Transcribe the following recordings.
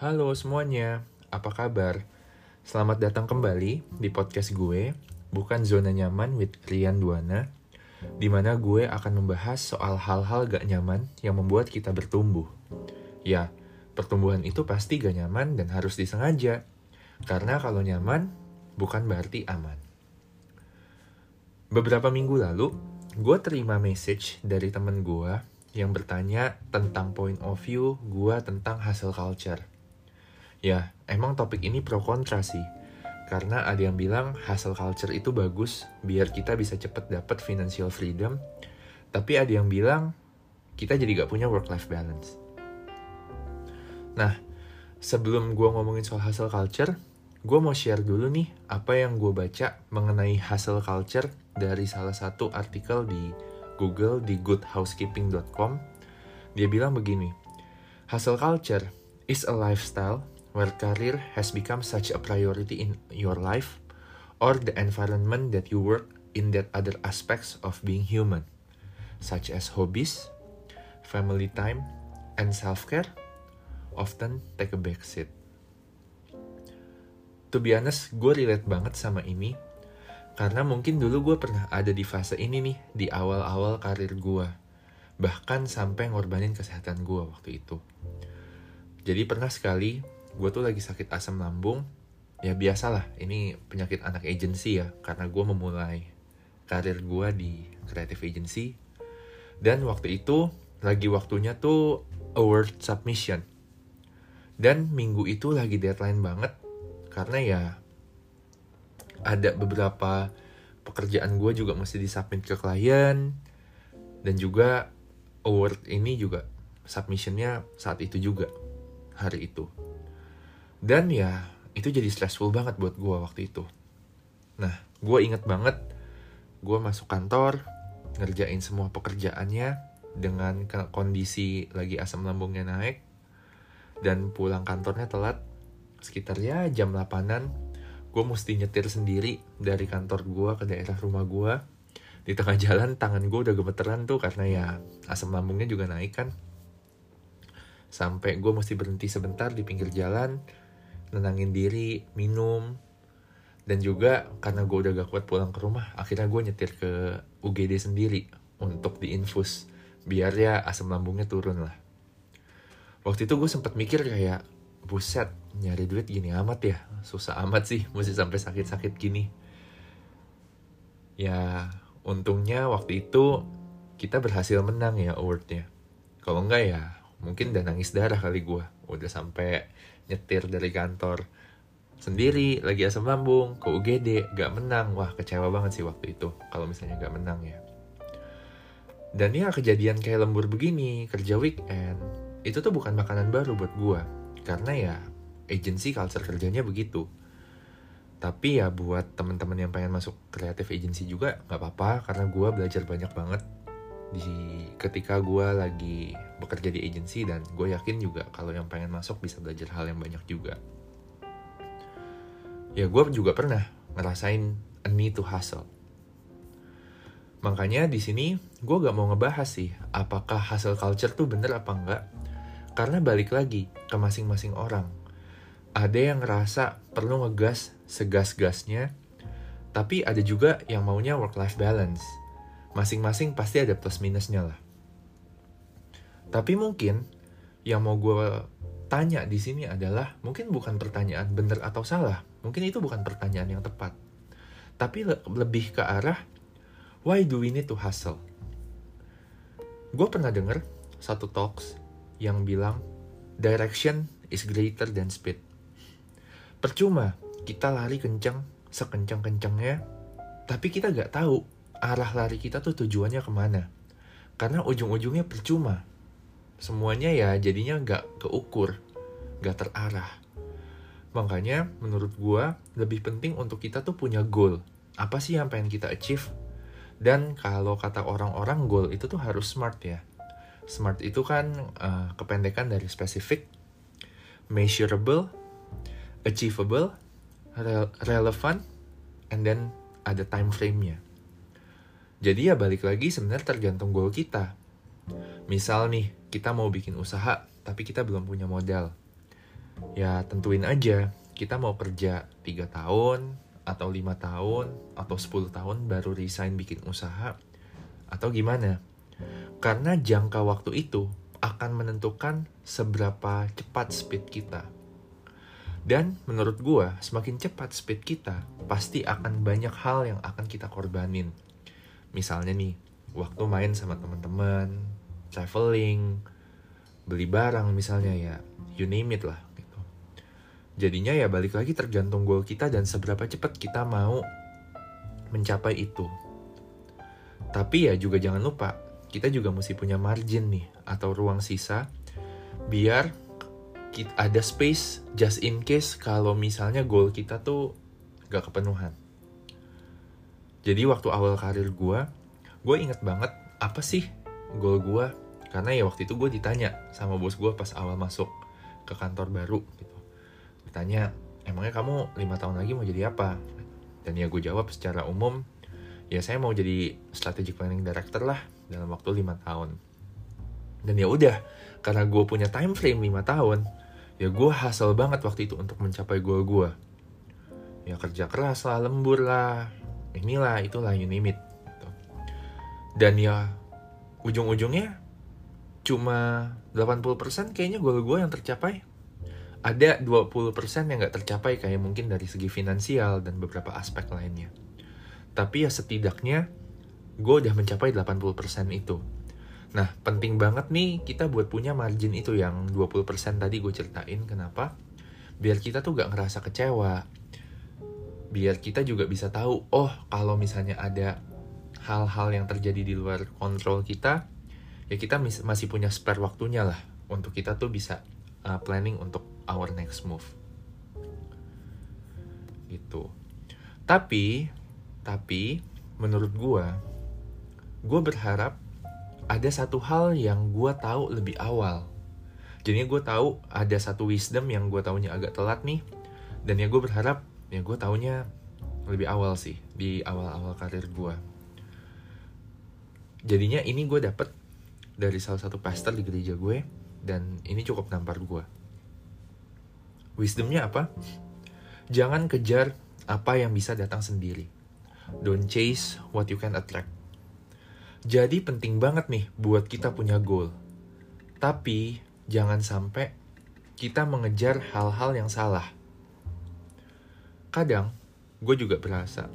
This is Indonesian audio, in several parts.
Halo semuanya, apa kabar? Selamat datang kembali di podcast gue, bukan zona nyaman with Rian Duana, di mana gue akan membahas soal hal-hal gak nyaman yang membuat kita bertumbuh. Ya, pertumbuhan itu pasti gak nyaman dan harus disengaja, karena kalau nyaman bukan berarti aman. Beberapa minggu lalu, gue terima message dari temen gue yang bertanya tentang point of view gue tentang hustle culture. Ya, emang topik ini pro kontra sih. Karena ada yang bilang hustle culture itu bagus biar kita bisa cepet dapet financial freedom. Tapi ada yang bilang kita jadi gak punya work-life balance. Nah, sebelum gue ngomongin soal hustle culture, gue mau share dulu nih apa yang gue baca mengenai hustle culture dari salah satu artikel di Google di goodhousekeeping.com. Dia bilang begini, hustle culture is a lifestyle where career has become such a priority in your life or the environment that you work in that other aspects of being human, such as hobbies, family time, and self-care often take a backseat. To be honest, gue relate banget sama ini karena mungkin dulu gue pernah ada di fase ini nih, di awal-awal karir gue. Bahkan sampai ngorbanin kesehatan gue waktu itu. Jadi pernah sekali, gue tuh lagi sakit asam lambung. Ya biasalah, ini penyakit anak agency ya. Karena gue memulai karir gue di creative agency. Dan waktu itu, lagi waktunya tuh award submission. Dan minggu itu lagi deadline banget. Karena ya ada beberapa pekerjaan gue juga mesti disubmit ke klien dan juga award ini juga submissionnya saat itu juga hari itu dan ya itu jadi stressful banget buat gue waktu itu. Nah gue inget banget gue masuk kantor ngerjain semua pekerjaannya dengan kondisi lagi asam lambungnya naik dan pulang kantornya telat. Sekitar ya jam 8an gue mesti nyetir sendiri dari kantor gue ke daerah rumah gue di tengah jalan tangan gue udah gemeteran tuh karena ya asam lambungnya juga naik kan. Sampai gue mesti berhenti sebentar di pinggir jalan nenangin diri minum. Dan juga karena gue udah gak kuat pulang ke rumah akhirnya gue nyetir ke UGD sendiri untuk diinfus. Biar ya asam lambungnya turun lah. Waktu itu gue sempat mikir kayak buset nyari duit gini amat ya. Susah amat sih mesti sampai sakit-sakit gini. Ya untungnya waktu itu kita berhasil menang ya awardnya. Kalau enggak ya mungkin udah nangis darah kali gue udah sampai nyetir dari kantor. Sendiri lagi asam lambung ke UGD gak menang. Wah kecewa banget sih waktu itu kalau misalnya gak menang ya. Dan ya kejadian kayak lembur begini kerja weekend itu tuh bukan makanan baru buat gue karena ya agency culture kerjanya begitu. Tapi ya buat teman-teman yang pengen masuk kreatif agency juga nggak apa-apa karena gue belajar banyak banget di ketika gue lagi bekerja di agency dan gue yakin juga kalau yang pengen masuk bisa belajar hal yang banyak juga ya gue juga pernah ngerasain a need to hustle makanya di sini gue gak mau ngebahas sih apakah hustle culture tuh bener apa enggak karena balik lagi ke masing-masing orang. Ada yang ngerasa perlu ngegas segas-gasnya, tapi ada juga yang maunya work-life balance. Masing-masing pasti ada plus minusnya lah. Tapi mungkin yang mau gue tanya di sini adalah mungkin bukan pertanyaan benar atau salah. Mungkin itu bukan pertanyaan yang tepat. Tapi le lebih ke arah why do we need to hustle? Gue pernah denger satu talks yang bilang direction is greater than speed. Percuma kita lari kencang sekencang-kencangnya, tapi kita gak tahu arah lari kita tuh tujuannya ke mana. Karena ujung-ujungnya percuma. Semuanya ya jadinya gak keukur, gak terarah. Makanya menurut gue lebih penting untuk kita tuh punya goal. Apa sih yang pengen kita achieve? Dan kalau kata orang-orang goal itu tuh harus smart ya SMART itu kan uh, kependekan dari spesifik, measurable, achievable, re relevant, and then ada time frame-nya. Jadi ya balik lagi sebenarnya tergantung goal kita. Misal nih, kita mau bikin usaha, tapi kita belum punya modal. ya tentuin aja kita mau kerja 3 tahun atau lima tahun atau 10 tahun baru resign bikin usaha atau gimana karena jangka waktu itu akan menentukan seberapa cepat speed kita dan menurut gua semakin cepat speed kita pasti akan banyak hal yang akan kita korbanin misalnya nih waktu main sama teman-teman traveling beli barang misalnya ya you name it lah gitu. Jadinya ya balik lagi tergantung goal kita dan seberapa cepat kita mau mencapai itu. Tapi ya juga jangan lupa kita juga mesti punya margin nih atau ruang sisa biar ada space just in case kalau misalnya goal kita tuh gak kepenuhan jadi waktu awal karir gue gue inget banget apa sih goal gue karena ya waktu itu gue ditanya sama bos gue pas awal masuk ke kantor baru gitu. Ditanya emangnya kamu lima tahun lagi mau jadi apa? Dan ya gue jawab secara umum ya saya mau jadi strategic planning director lah dalam waktu lima tahun. Dan ya udah karena gue punya time frame lima tahun ya gue hasil banget waktu itu untuk mencapai goal gue ya kerja keras lah lembur lah inilah itulah you name it gitu. dan ya ujung-ujungnya cuma 80% kayaknya goal gue yang tercapai ada 20% yang gak tercapai kayak mungkin dari segi finansial dan beberapa aspek lainnya. Tapi ya setidaknya gue udah mencapai 80% itu. Nah, penting banget nih kita buat punya margin itu yang 20% tadi gue ceritain kenapa. Biar kita tuh gak ngerasa kecewa. Biar kita juga bisa tahu, oh kalau misalnya ada hal-hal yang terjadi di luar kontrol kita, ya kita masih punya spare waktunya lah untuk kita tuh bisa uh, planning untuk our next move. Itu tapi tapi menurut gue gue berharap ada satu hal yang gue tahu lebih awal. Jadi gue tahu ada satu wisdom yang gue tahunya agak telat nih dan ya gue berharap ya gue tahunya lebih awal sih di awal-awal karir gue jadinya ini gue dapet dari salah satu pastor di gereja gue dan ini cukup nampar gue. Wisdomnya apa? Jangan kejar apa yang bisa datang sendiri. Don't chase what you can attract. Jadi penting banget nih buat kita punya goal. Tapi jangan sampai kita mengejar hal-hal yang salah. Kadang gue juga berasa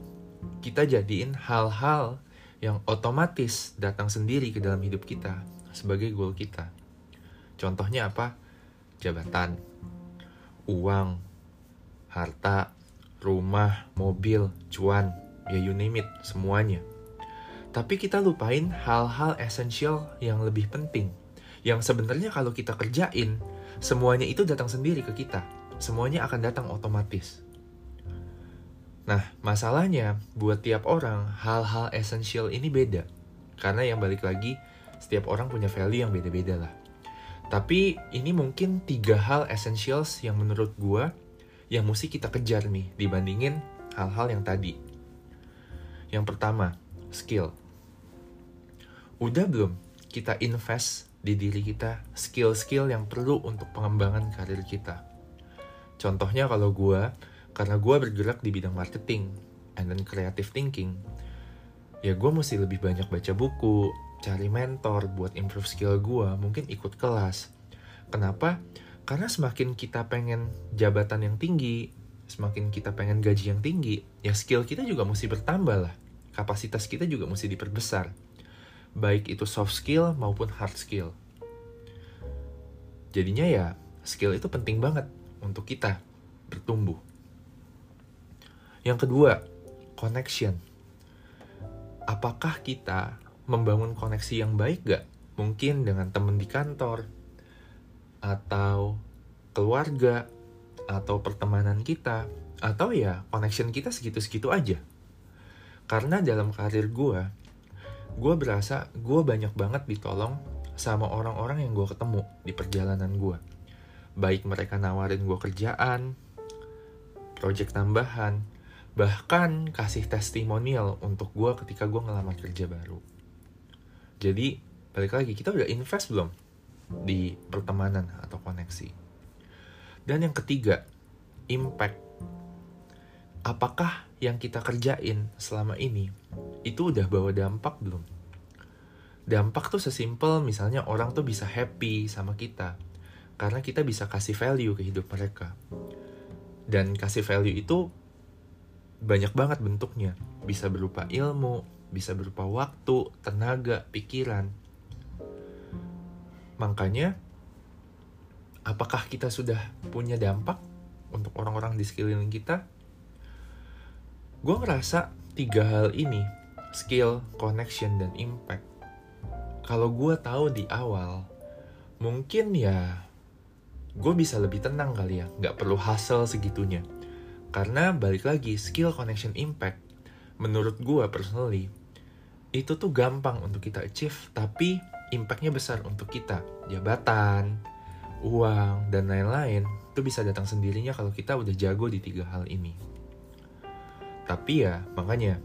kita jadiin hal-hal yang otomatis datang sendiri ke dalam hidup kita sebagai goal kita. Contohnya apa? Jabatan, uang, harta, rumah, mobil, cuan, ya you name it, semuanya. Tapi kita lupain hal-hal esensial yang lebih penting. Yang sebenarnya kalau kita kerjain, semuanya itu datang sendiri ke kita. Semuanya akan datang otomatis. Nah, masalahnya buat tiap orang, hal-hal esensial ini beda. Karena yang balik lagi, setiap orang punya value yang beda-beda lah. Tapi ini mungkin tiga hal essentials yang menurut gue yang mesti kita kejar nih dibandingin hal-hal yang tadi. Yang pertama, skill. Udah belum kita invest di diri kita skill-skill yang perlu untuk pengembangan karir kita? Contohnya kalau gue, karena gue bergerak di bidang marketing and then creative thinking, ya gue mesti lebih banyak baca buku, cari mentor buat improve skill gue, mungkin ikut kelas. Kenapa? Karena semakin kita pengen jabatan yang tinggi, semakin kita pengen gaji yang tinggi, ya skill kita juga mesti bertambah lah. Kapasitas kita juga mesti diperbesar. Baik itu soft skill maupun hard skill. Jadinya ya, skill itu penting banget untuk kita bertumbuh. Yang kedua, connection. Apakah kita membangun koneksi yang baik gak? Mungkin dengan temen di kantor, atau keluarga, atau pertemanan kita, atau ya connection kita segitu-segitu aja. Karena dalam karir gue, gue berasa gue banyak banget ditolong sama orang-orang yang gue ketemu di perjalanan gue. Baik mereka nawarin gue kerjaan, project tambahan, bahkan kasih testimonial untuk gue ketika gue ngelamar kerja baru. Jadi balik lagi kita udah invest belum di pertemanan atau koneksi. Dan yang ketiga, impact. Apakah yang kita kerjain selama ini itu udah bawa dampak belum? Dampak tuh sesimpel misalnya orang tuh bisa happy sama kita karena kita bisa kasih value ke hidup mereka. Dan kasih value itu banyak banget bentuknya. Bisa berupa ilmu, bisa berupa waktu, tenaga, pikiran. Makanya apakah kita sudah punya dampak untuk orang-orang di sekeliling kita? Gue ngerasa tiga hal ini, skill, connection, dan impact. Kalau gue tahu di awal, mungkin ya gue bisa lebih tenang kali ya, nggak perlu hustle segitunya. Karena balik lagi, skill, connection, impact, menurut gue personally, itu tuh gampang untuk kita achieve, tapi impactnya besar untuk kita. Jabatan, uang, dan lain-lain itu bisa datang sendirinya kalau kita udah jago di tiga hal ini. Tapi ya, makanya,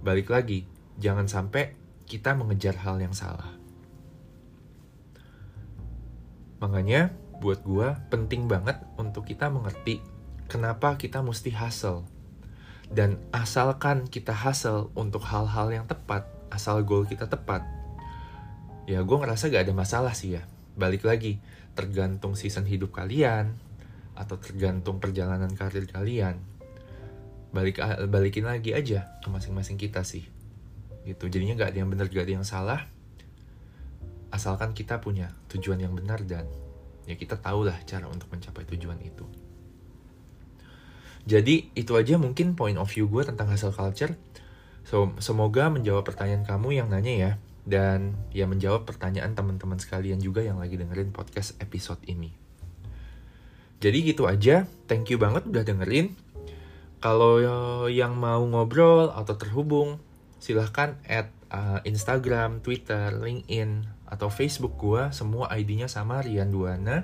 balik lagi, jangan sampai kita mengejar hal yang salah. Makanya, buat gue penting banget untuk kita mengerti kenapa kita mesti hustle. Dan asalkan kita hustle untuk hal-hal yang tepat, asal goal kita tepat, ya gue ngerasa gak ada masalah sih ya. Balik lagi, tergantung season hidup kalian atau tergantung perjalanan karir kalian balik balikin lagi aja ke masing-masing kita sih gitu jadinya gak ada yang benar gak ada yang salah asalkan kita punya tujuan yang benar dan ya kita tahulah cara untuk mencapai tujuan itu jadi itu aja mungkin point of view gue tentang hasil culture so semoga menjawab pertanyaan kamu yang nanya ya dan ya menjawab pertanyaan teman-teman sekalian juga yang lagi dengerin podcast episode ini. Jadi gitu aja, thank you banget udah dengerin. Kalau yang mau ngobrol atau terhubung, silahkan add uh, Instagram, Twitter, LinkedIn, atau Facebook gue, semua ID-nya sama Rian Duana.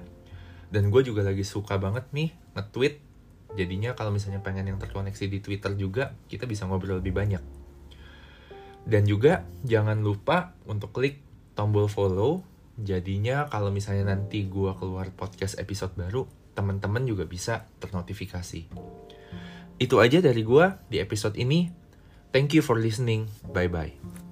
Dan gue juga lagi suka banget nih nge-tweet. Jadinya kalau misalnya pengen yang terkoneksi di Twitter juga, kita bisa ngobrol lebih banyak. Dan juga jangan lupa untuk klik tombol follow. Jadinya kalau misalnya nanti gue keluar podcast episode baru, teman-teman juga bisa ternotifikasi. Itu aja dari gue di episode ini. Thank you for listening. Bye-bye.